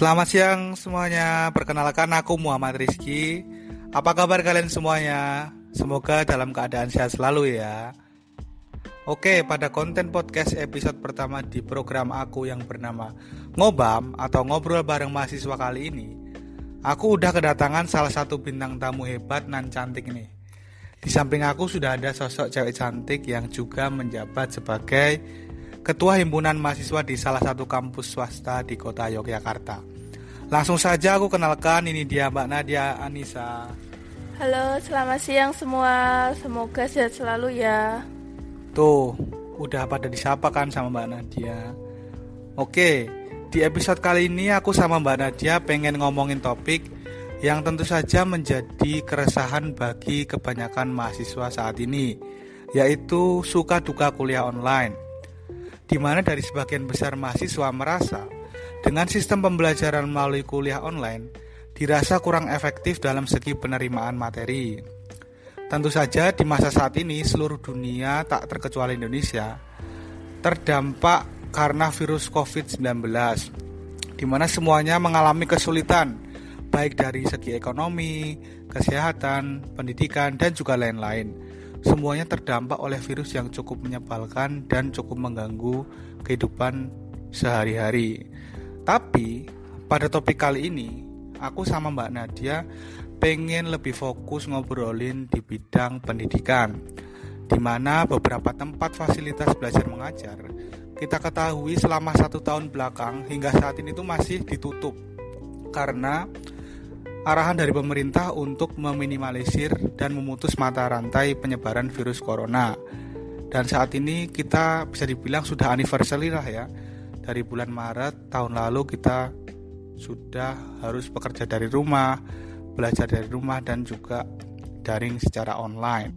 Selamat siang semuanya. Perkenalkan aku Muhammad Rizky. Apa kabar kalian semuanya? Semoga dalam keadaan sehat selalu ya. Oke, pada konten podcast episode pertama di program aku yang bernama Ngobam atau Ngobrol Bareng Mahasiswa kali ini, aku udah kedatangan salah satu bintang tamu hebat nan cantik nih. Di samping aku sudah ada sosok cewek cantik yang juga menjabat sebagai Ketua Himpunan Mahasiswa di salah satu kampus swasta di kota Yogyakarta. Langsung saja aku kenalkan ini dia Mbak Nadia Anissa. Halo, selamat siang semua. Semoga sehat selalu ya. Tuh, udah pada disapa kan sama Mbak Nadia. Oke, di episode kali ini aku sama Mbak Nadia pengen ngomongin topik yang tentu saja menjadi keresahan bagi kebanyakan mahasiswa saat ini, yaitu suka duka kuliah online di mana dari sebagian besar mahasiswa merasa dengan sistem pembelajaran melalui kuliah online dirasa kurang efektif dalam segi penerimaan materi. Tentu saja di masa saat ini seluruh dunia tak terkecuali Indonesia terdampak karena virus COVID-19 di mana semuanya mengalami kesulitan baik dari segi ekonomi, kesehatan, pendidikan dan juga lain-lain semuanya terdampak oleh virus yang cukup menyebalkan dan cukup mengganggu kehidupan sehari-hari. Tapi pada topik kali ini, aku sama Mbak Nadia pengen lebih fokus ngobrolin di bidang pendidikan, di mana beberapa tempat fasilitas belajar mengajar kita ketahui selama satu tahun belakang hingga saat ini itu masih ditutup karena arahan dari pemerintah untuk meminimalisir dan memutus mata rantai penyebaran virus corona. Dan saat ini kita bisa dibilang sudah anniversary lah ya. Dari bulan Maret tahun lalu kita sudah harus bekerja dari rumah, belajar dari rumah dan juga daring secara online.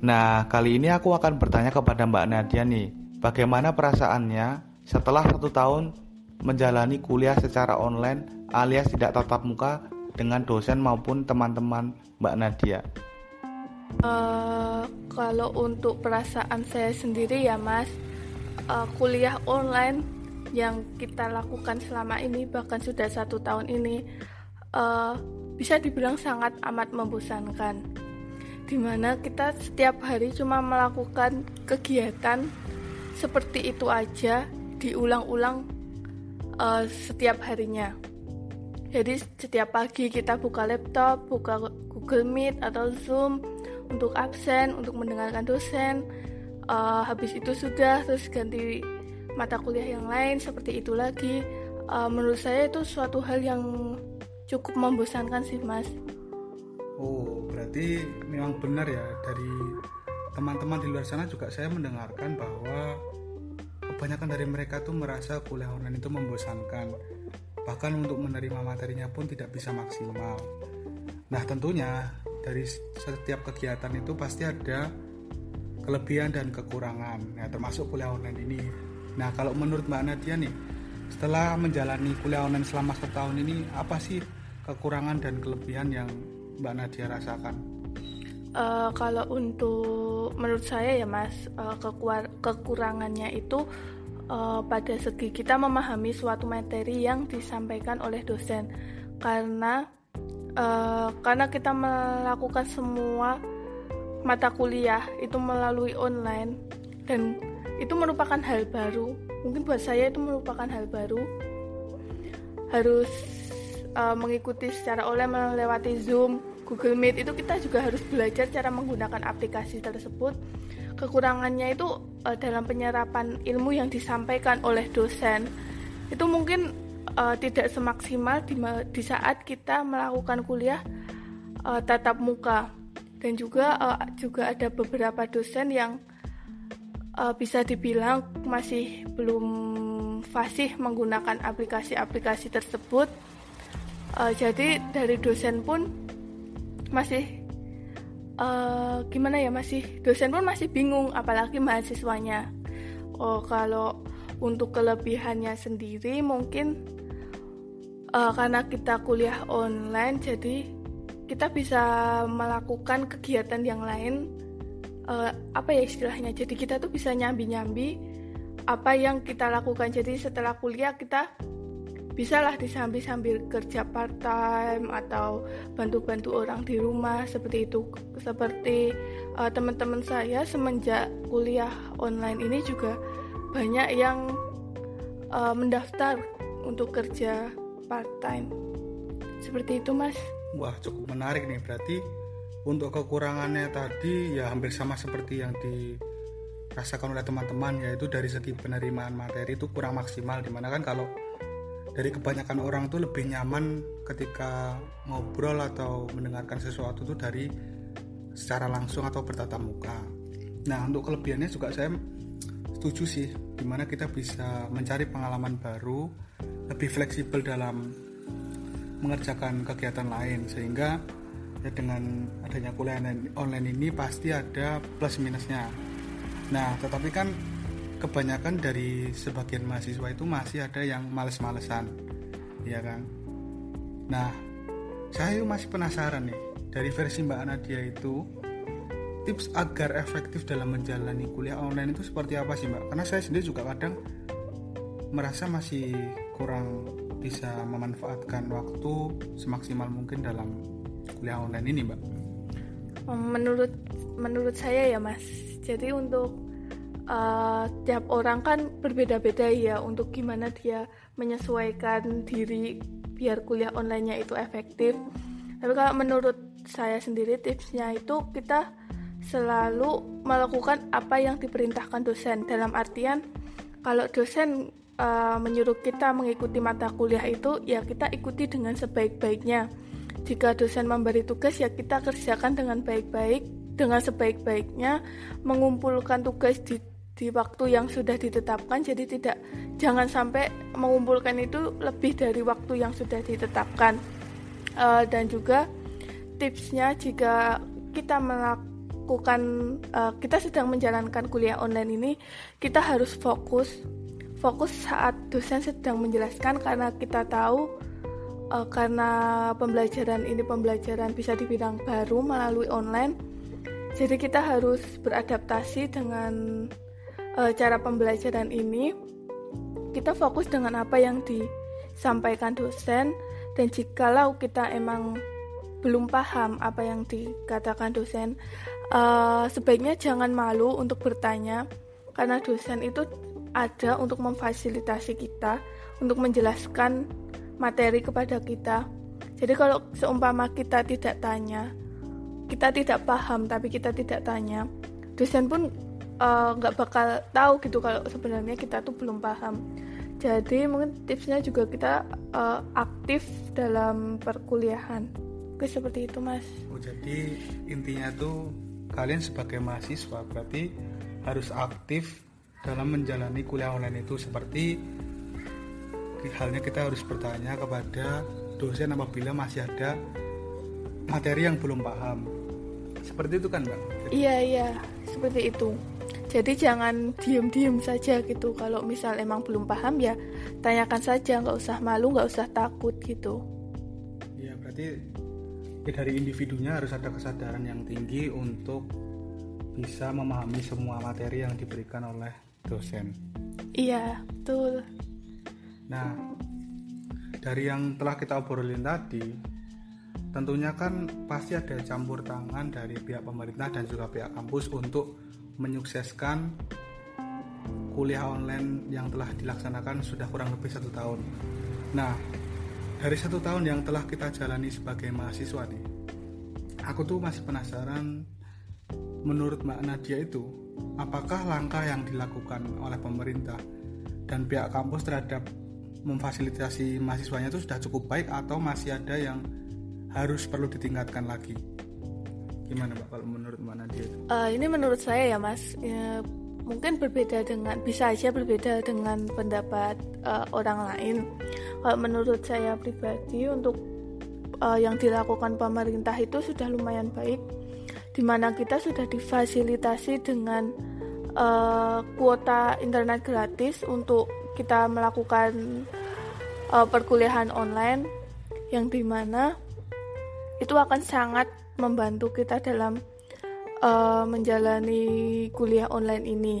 Nah, kali ini aku akan bertanya kepada Mbak Nadia nih, bagaimana perasaannya setelah satu tahun menjalani kuliah secara online alias tidak tatap muka dengan dosen maupun teman-teman Mbak Nadia? Uh, kalau untuk perasaan saya sendiri ya Mas, uh, kuliah online yang kita lakukan selama ini bahkan sudah satu tahun ini uh, bisa dibilang sangat amat membosankan. Di mana kita setiap hari cuma melakukan kegiatan seperti itu aja diulang-ulang uh, setiap harinya. Jadi setiap pagi kita buka laptop, buka Google Meet atau Zoom untuk absen, untuk mendengarkan dosen. Uh, habis itu sudah terus ganti mata kuliah yang lain seperti itu lagi. Uh, menurut saya itu suatu hal yang cukup membosankan sih mas. Oh berarti memang benar ya dari teman-teman di luar sana juga saya mendengarkan bahwa kebanyakan dari mereka tuh merasa kuliah online itu membosankan bahkan untuk menerima materinya pun tidak bisa maksimal. Nah, tentunya dari setiap kegiatan itu pasti ada kelebihan dan kekurangan, ya termasuk kuliah online ini. Nah, kalau menurut Mbak Nadia nih, setelah menjalani kuliah online selama setahun ini, apa sih kekurangan dan kelebihan yang Mbak Nadia rasakan? Uh, kalau untuk menurut saya ya Mas, uh, kekurangannya itu uh, pada segi kita memahami suatu materi yang disampaikan oleh dosen. Karena uh, karena kita melakukan semua mata kuliah itu melalui online dan itu merupakan hal baru. Mungkin buat saya itu merupakan hal baru. Harus uh, mengikuti secara online melewati Zoom, Google Meet itu kita juga harus belajar cara menggunakan aplikasi tersebut. Kekurangannya itu uh, dalam penyerapan ilmu yang disampaikan oleh dosen. Itu mungkin uh, tidak semaksimal di, di saat kita melakukan kuliah uh, tatap muka. Dan juga uh, juga ada beberapa dosen yang uh, bisa dibilang masih belum fasih menggunakan aplikasi-aplikasi tersebut. Uh, jadi dari dosen pun masih uh, gimana ya masih dosen pun masih bingung apalagi mahasiswanya. Oh kalau untuk kelebihannya sendiri mungkin uh, karena kita kuliah online jadi kita bisa melakukan kegiatan yang lain uh, apa ya istilahnya jadi kita tuh bisa nyambi-nyambi apa yang kita lakukan. Jadi setelah kuliah kita bisalah disambi sambil kerja part time atau bantu-bantu orang di rumah seperti itu. Seperti uh, teman-teman saya semenjak kuliah online ini juga banyak yang uh, mendaftar untuk kerja part time seperti itu mas. Wah cukup menarik nih. Berarti untuk kekurangannya tadi ya hampir sama seperti yang dirasakan oleh teman-teman yaitu dari segi penerimaan materi itu kurang maksimal. Di mana kan kalau dari kebanyakan orang tuh lebih nyaman ketika ngobrol atau mendengarkan sesuatu tuh dari secara langsung atau bertatap muka. Nah untuk kelebihannya juga saya setuju sih di mana kita bisa mencari pengalaman baru lebih fleksibel dalam mengerjakan kegiatan lain sehingga ya dengan adanya kuliah online ini pasti ada plus minusnya. Nah tetapi kan kebanyakan dari sebagian mahasiswa itu masih ada yang males-malesan ya kan? Nah saya masih penasaran nih dari versi Mbak Nadia itu tips agar efektif dalam menjalani kuliah online itu seperti apa sih Mbak? Karena saya sendiri juga kadang merasa masih kurang bisa memanfaatkan waktu semaksimal mungkin dalam kuliah online ini Mbak. Menurut menurut saya ya Mas. Jadi untuk uh, tiap orang kan berbeda-beda ya untuk gimana dia menyesuaikan diri biar kuliah onlinenya itu efektif. Tapi kalau menurut saya sendiri tipsnya itu kita selalu melakukan apa yang diperintahkan dosen. Dalam artian kalau dosen uh, menyuruh kita mengikuti mata kuliah itu ya kita ikuti dengan sebaik-baiknya. Jika dosen memberi tugas ya kita kerjakan dengan baik-baik, dengan sebaik-baiknya mengumpulkan tugas di di waktu yang sudah ditetapkan jadi tidak jangan sampai mengumpulkan itu lebih dari waktu yang sudah ditetapkan. Uh, dan juga tipsnya jika kita melakukan uh, kita sedang menjalankan kuliah online ini kita harus fokus fokus saat dosen sedang menjelaskan karena kita tahu uh, karena pembelajaran ini pembelajaran bisa dibilang baru melalui online jadi kita harus beradaptasi dengan uh, cara pembelajaran ini kita fokus dengan apa yang disampaikan dosen dan jikalau kita emang belum paham apa yang dikatakan dosen uh, sebaiknya jangan malu untuk bertanya karena dosen itu ada untuk memfasilitasi kita untuk menjelaskan materi kepada kita. Jadi kalau seumpama kita tidak tanya kita tidak paham tapi kita tidak tanya dosen pun nggak uh, bakal tahu gitu kalau sebenarnya kita tuh belum paham. Jadi mungkin tipsnya juga kita uh, aktif dalam perkuliahan. Oke seperti itu mas. Oh, jadi intinya tuh kalian sebagai mahasiswa berarti harus aktif dalam menjalani kuliah online itu. Seperti halnya kita harus bertanya kepada dosen apabila masih ada materi yang belum paham. Seperti itu kan mbak? Iya iya. Seperti itu jadi jangan diem-diem saja gitu. Kalau misal emang belum paham ya tanyakan saja. Nggak usah malu nggak usah takut gitu. Ya berarti ya dari individunya harus ada kesadaran yang tinggi untuk bisa memahami semua materi yang diberikan oleh dosen. Iya betul. Nah dari yang telah kita obrolin tadi tentunya kan pasti ada campur tangan dari pihak pemerintah dan juga pihak kampus untuk menyukseskan kuliah online yang telah dilaksanakan sudah kurang lebih satu tahun. Nah, dari satu tahun yang telah kita jalani sebagai mahasiswa nih, aku tuh masih penasaran menurut Mbak Nadia itu, apakah langkah yang dilakukan oleh pemerintah dan pihak kampus terhadap memfasilitasi mahasiswanya itu sudah cukup baik atau masih ada yang harus perlu ditingkatkan lagi? Gimana Mbak menurut Mbak Nadia? Uh, ini menurut saya ya Mas, ya, mungkin berbeda dengan bisa aja berbeda dengan pendapat uh, orang lain. Kalau menurut saya pribadi untuk uh, yang dilakukan pemerintah itu sudah lumayan baik, di mana kita sudah difasilitasi dengan uh, kuota internet gratis untuk kita melakukan uh, perkuliahan online yang di mana itu akan sangat membantu kita dalam uh, menjalani kuliah online ini.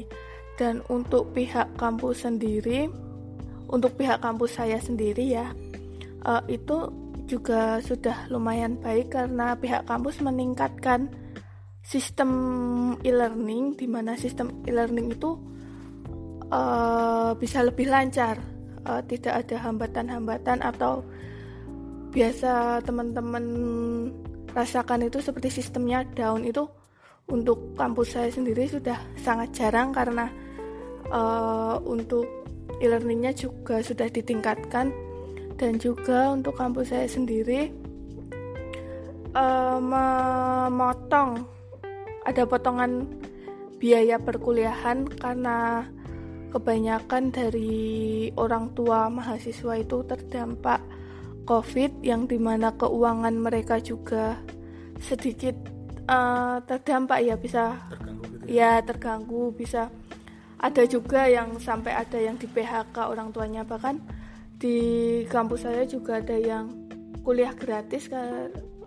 Dan untuk pihak kampus sendiri, untuk pihak kampus saya sendiri ya uh, itu juga sudah lumayan baik karena pihak kampus meningkatkan sistem e-learning di mana sistem e-learning itu uh, bisa lebih lancar uh, tidak ada hambatan-hambatan atau biasa teman-teman rasakan itu seperti sistemnya down itu untuk kampus saya sendiri sudah sangat jarang karena uh, untuk e-learningnya juga sudah ditingkatkan. Dan juga untuk kampus saya sendiri uh, memotong ada potongan biaya perkuliahan karena kebanyakan dari orang tua mahasiswa itu terdampak COVID yang di mana keuangan mereka juga sedikit uh, terdampak ya bisa terganggu gitu ya. ya terganggu bisa. Ada juga yang sampai ada yang di PHK orang tuanya bahkan di kampus saya juga ada yang kuliah gratis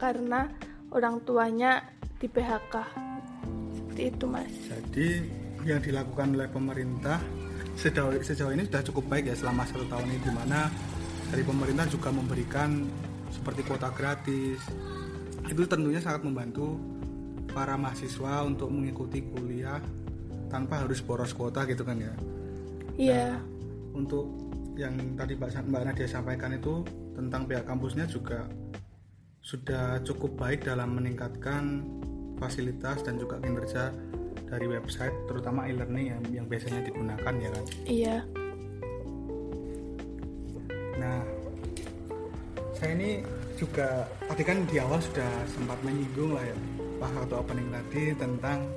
karena orang tuanya di PHK seperti itu mas. Jadi yang dilakukan oleh pemerintah sejauh sejauh ini sudah cukup baik ya selama satu tahun ini di mana dari pemerintah juga memberikan seperti kuota gratis. Itu tentunya sangat membantu para mahasiswa untuk mengikuti kuliah tanpa harus boros kuota gitu kan ya? Iya. Nah, untuk yang tadi Mbak, Mbak Nadia sampaikan itu tentang pihak kampusnya juga sudah cukup baik dalam meningkatkan fasilitas dan juga kinerja dari website terutama e-learning yang, yang biasanya digunakan ya kan? Iya. Nah saya ini juga tadi kan di awal sudah sempat menyinggung lah ya pas waktu opening tadi tentang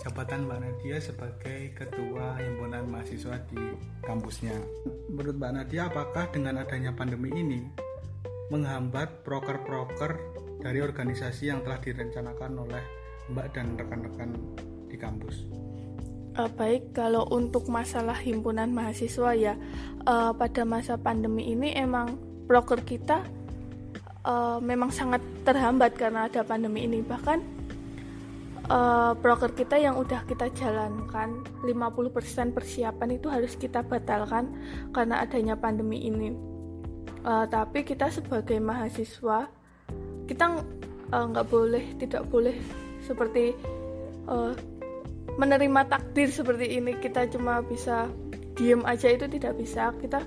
jabatan Mbak Nadia sebagai ketua himpunan mahasiswa di kampusnya. Menurut Mbak Nadia, apakah dengan adanya pandemi ini menghambat proker-proker dari organisasi yang telah direncanakan oleh Mbak dan rekan-rekan di kampus? Uh, baik, kalau untuk masalah himpunan mahasiswa ya, uh, pada masa pandemi ini emang proker kita uh, memang sangat terhambat karena ada pandemi ini. Bahkan uh, broker kita yang udah kita jalankan 50% persiapan itu harus kita batalkan karena adanya pandemi ini. Uh, tapi kita sebagai mahasiswa kita nggak uh, boleh tidak boleh seperti uh, menerima takdir seperti ini. Kita cuma bisa diem aja itu tidak bisa. Kita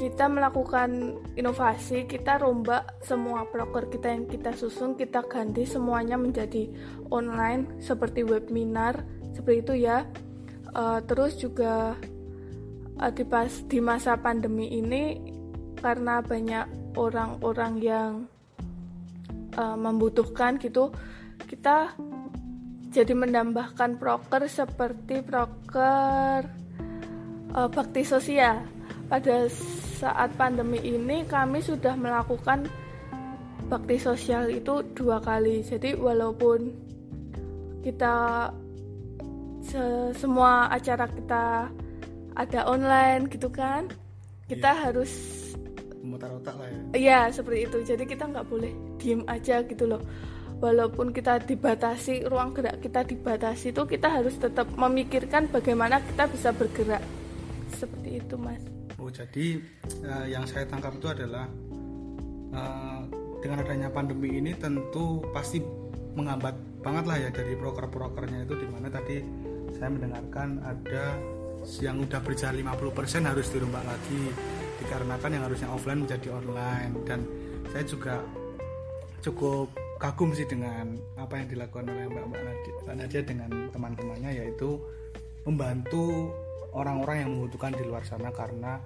kita melakukan inovasi, kita rombak semua broker kita yang kita susun, kita ganti semuanya menjadi online seperti webinar, seperti itu ya. Uh, terus juga uh, di pas di masa pandemi ini karena banyak orang-orang yang uh, membutuhkan gitu, kita jadi menambahkan broker seperti broker uh, bakti sosial pada saat pandemi ini kami sudah melakukan bakti sosial itu dua kali. Jadi walaupun kita se semua acara kita ada online gitu kan kita iya. harus memutar otak lah ya. Iya seperti itu. Jadi kita nggak boleh diem aja gitu loh. Walaupun kita dibatasi ruang gerak kita dibatasi itu kita harus tetap memikirkan bagaimana kita bisa bergerak. Seperti itu mas Oh jadi uh, yang saya tangkap itu adalah uh, dengan adanya pandemi ini tentu pasti menghambat banget lah ya dari broker-brokernya itu di mana tadi saya mendengarkan ada yang udah berjalan 50% harus dirombak lagi dikarenakan yang harusnya offline menjadi online. Dan saya juga cukup kagum sih dengan apa yang dilakukan oleh Mbak Mbak Nadia, Mbak Nadia dengan teman-temannya yaitu membantu orang-orang yang membutuhkan di luar sana karena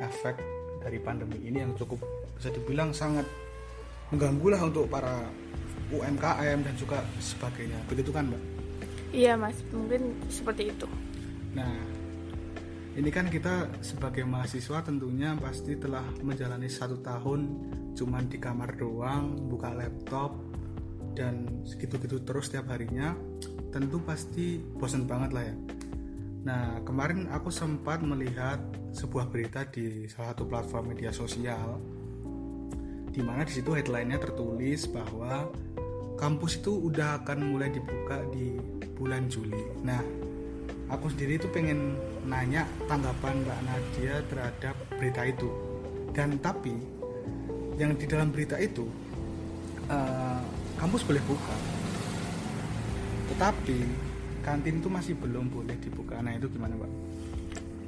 efek dari pandemi ini yang cukup bisa dibilang sangat mengganggu lah untuk para UMKM dan juga sebagainya begitu kan mbak? Iya mas mungkin seperti itu. Nah ini kan kita sebagai mahasiswa tentunya pasti telah menjalani satu tahun cuman di kamar doang buka laptop dan segitu-gitu terus setiap harinya tentu pasti bosan banget lah ya Nah, kemarin aku sempat melihat sebuah berita di salah satu platform media sosial di mana di situ headline-nya tertulis bahwa kampus itu udah akan mulai dibuka di bulan Juli. Nah, aku sendiri itu pengen nanya tanggapan Mbak Nadia terhadap berita itu dan tapi yang di dalam berita itu uh, kampus boleh buka tetapi kantin itu masih belum boleh dibuka nah itu gimana Mbak?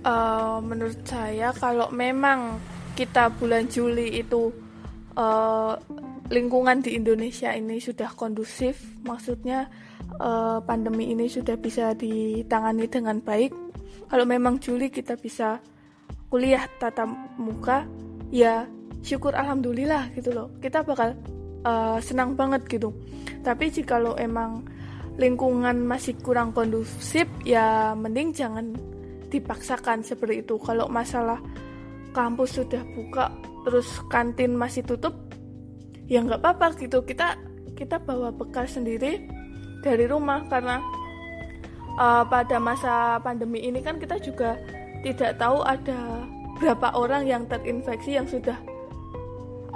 Uh, menurut saya kalau memang kita bulan Juli itu uh, lingkungan di Indonesia ini sudah kondusif, maksudnya uh, pandemi ini sudah bisa ditangani dengan baik. Kalau memang Juli kita bisa kuliah tatap muka, ya syukur alhamdulillah gitu loh. Kita bakal uh, senang banget gitu. Tapi jika lo emang lingkungan masih kurang kondusif, ya mending jangan dipaksakan seperti itu. Kalau masalah kampus sudah buka, terus kantin masih tutup, ya nggak apa-apa gitu kita kita bawa bekal sendiri dari rumah karena uh, pada masa pandemi ini kan kita juga tidak tahu ada berapa orang yang terinfeksi yang sudah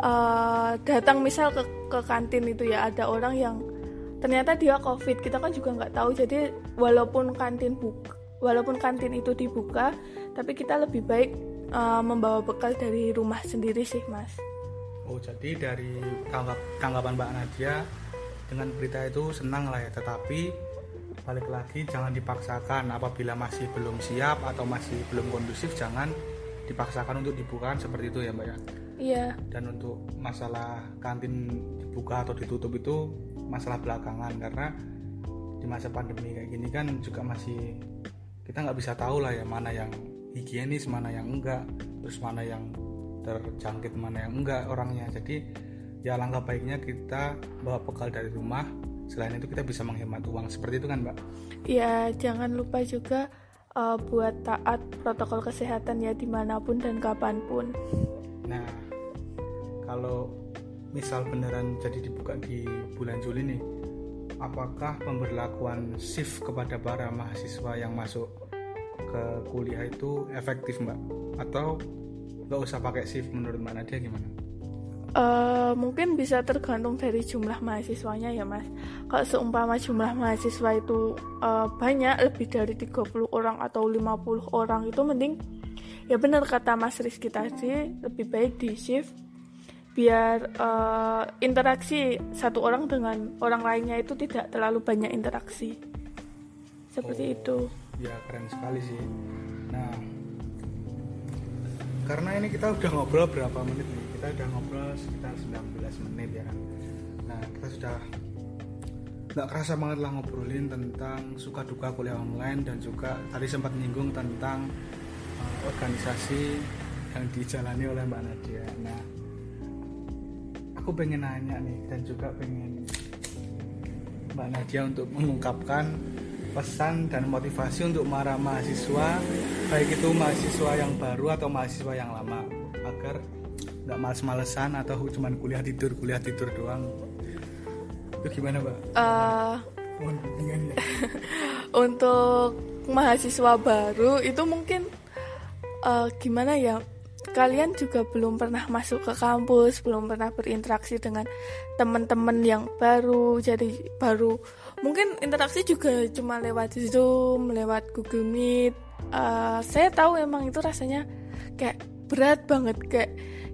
uh, datang misal ke ke kantin itu ya ada orang yang ternyata dia covid. Kita kan juga nggak tahu. Jadi walaupun kantin buka walaupun kantin itu dibuka tapi kita lebih baik uh, membawa bekal dari rumah sendiri sih mas. Oh jadi dari tanggap, tanggapan Mbak Nadia dengan berita itu senang lah ya, tetapi balik lagi jangan dipaksakan. Apabila masih belum siap atau masih belum kondusif jangan dipaksakan untuk dibuka seperti itu ya Mbak ya. Iya. Dan untuk masalah kantin dibuka atau ditutup itu masalah belakangan karena di masa pandemi kayak gini kan juga masih kita nggak bisa tahu lah ya mana yang higienis mana yang enggak terus mana yang terjangkit mana yang enggak orangnya. Jadi ya langkah baiknya kita bawa bekal dari rumah. Selain itu kita bisa menghemat uang. Seperti itu kan mbak? Ya jangan lupa juga uh, buat taat protokol kesehatan ya di mana pun dan kapan pun. Nah kalau misal beneran jadi dibuka di bulan Juli nih apakah pemberlakuan shift kepada para mahasiswa yang masuk ke kuliah itu efektif mbak atau nggak usah pakai shift menurut Mbak Nadia gimana? Uh, mungkin bisa tergantung dari jumlah mahasiswanya ya mas kalau seumpama jumlah mahasiswa itu uh, banyak lebih dari 30 orang atau 50 orang itu mending ya benar kata mas Rizky tadi lebih baik di shift biar uh, interaksi satu orang dengan orang lainnya itu tidak terlalu banyak interaksi. Seperti oh, itu. ya keren sekali sih. Nah karena ini kita udah ngobrol berapa menit nih? Kita udah ngobrol sekitar 19 menit ya. Nah kita sudah nggak kerasa banget lah ngobrolin tentang suka duka kuliah online dan juga tadi sempat nyinggung tentang uh, organisasi yang dijalani oleh Mbak Nadia. Nah aku pengen nanya nih dan juga pengen Mbak Nadia untuk mengungkapkan pesan dan motivasi untuk para mahasiswa baik itu mahasiswa yang baru atau mahasiswa yang lama agar nggak males-malesan atau cuma kuliah tidur kuliah tidur doang. Itu gimana mbak? Uh, untuk mahasiswa baru itu mungkin uh, gimana ya kalian juga belum pernah masuk ke kampus belum pernah berinteraksi dengan teman-teman yang baru jadi baru. Mungkin interaksi juga cuma lewat zoom lewat google meet. Uh, saya tahu emang itu rasanya kayak berat banget kayak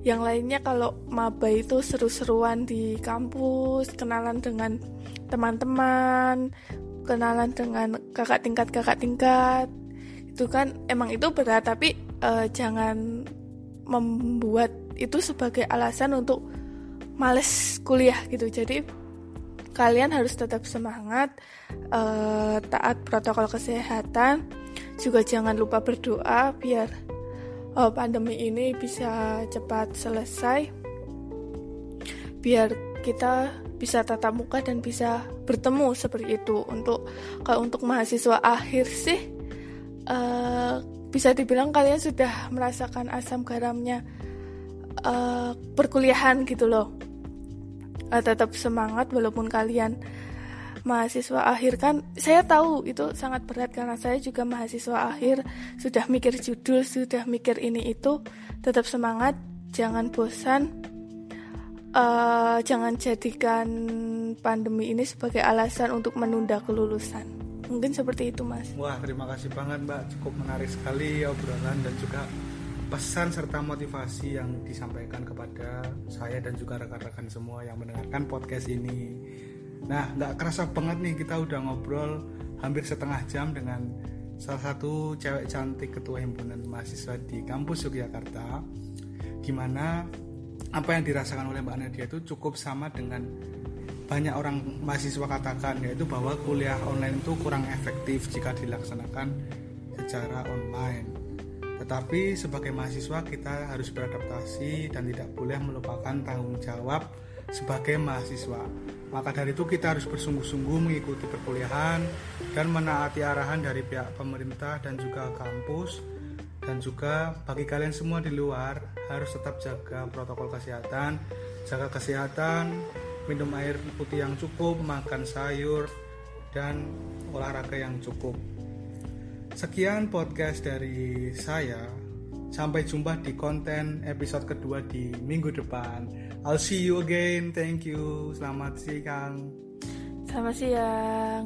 yang lainnya kalau maba itu seru-seruan di kampus kenalan dengan teman-teman kenalan dengan kakak tingkat kakak tingkat. Itu kan emang itu berat tapi uh, jangan membuat itu sebagai alasan untuk males kuliah gitu jadi kalian harus tetap semangat, uh, taat protokol kesehatan, juga jangan lupa berdoa biar uh, pandemi ini bisa cepat selesai, biar kita bisa tatap muka dan bisa bertemu seperti itu. Untuk kalau untuk mahasiswa akhir sih, uh, bisa dibilang kalian sudah merasakan asam garamnya uh, perkuliahan gitu loh. Uh, tetap semangat walaupun kalian mahasiswa akhir kan saya tahu itu sangat berat karena saya juga mahasiswa akhir sudah mikir judul sudah mikir ini itu tetap semangat jangan bosan uh, jangan jadikan pandemi ini sebagai alasan untuk menunda kelulusan mungkin seperti itu mas. Wah terima kasih banget mbak. Cukup menarik sekali obrolan dan juga pesan serta motivasi yang disampaikan kepada saya dan juga rekan-rekan semua yang mendengarkan podcast ini. Nah nggak kerasa banget nih kita udah ngobrol hampir setengah jam dengan salah satu cewek cantik ketua himpunan mahasiswa di kampus Yogyakarta di mana apa yang dirasakan oleh Mbak Nadia itu cukup sama dengan banyak orang mahasiswa katakan yaitu bahwa kuliah online itu kurang efektif jika dilaksanakan secara online. Tetapi sebagai mahasiswa kita harus beradaptasi dan tidak boleh melupakan tanggung jawab sebagai mahasiswa. Maka dari itu kita harus bersungguh-sungguh mengikuti perkuliahan dan menaati arahan dari pihak pemerintah dan juga kampus dan juga bagi kalian semua di luar harus tetap jaga protokol kesehatan, jaga kesehatan, minum air putih yang cukup, makan sayur, dan olahraga yang cukup. Sekian podcast dari saya. Sampai jumpa di konten episode kedua di minggu depan. I'll see you again. Thank you. Selamat siang. Selamat siang.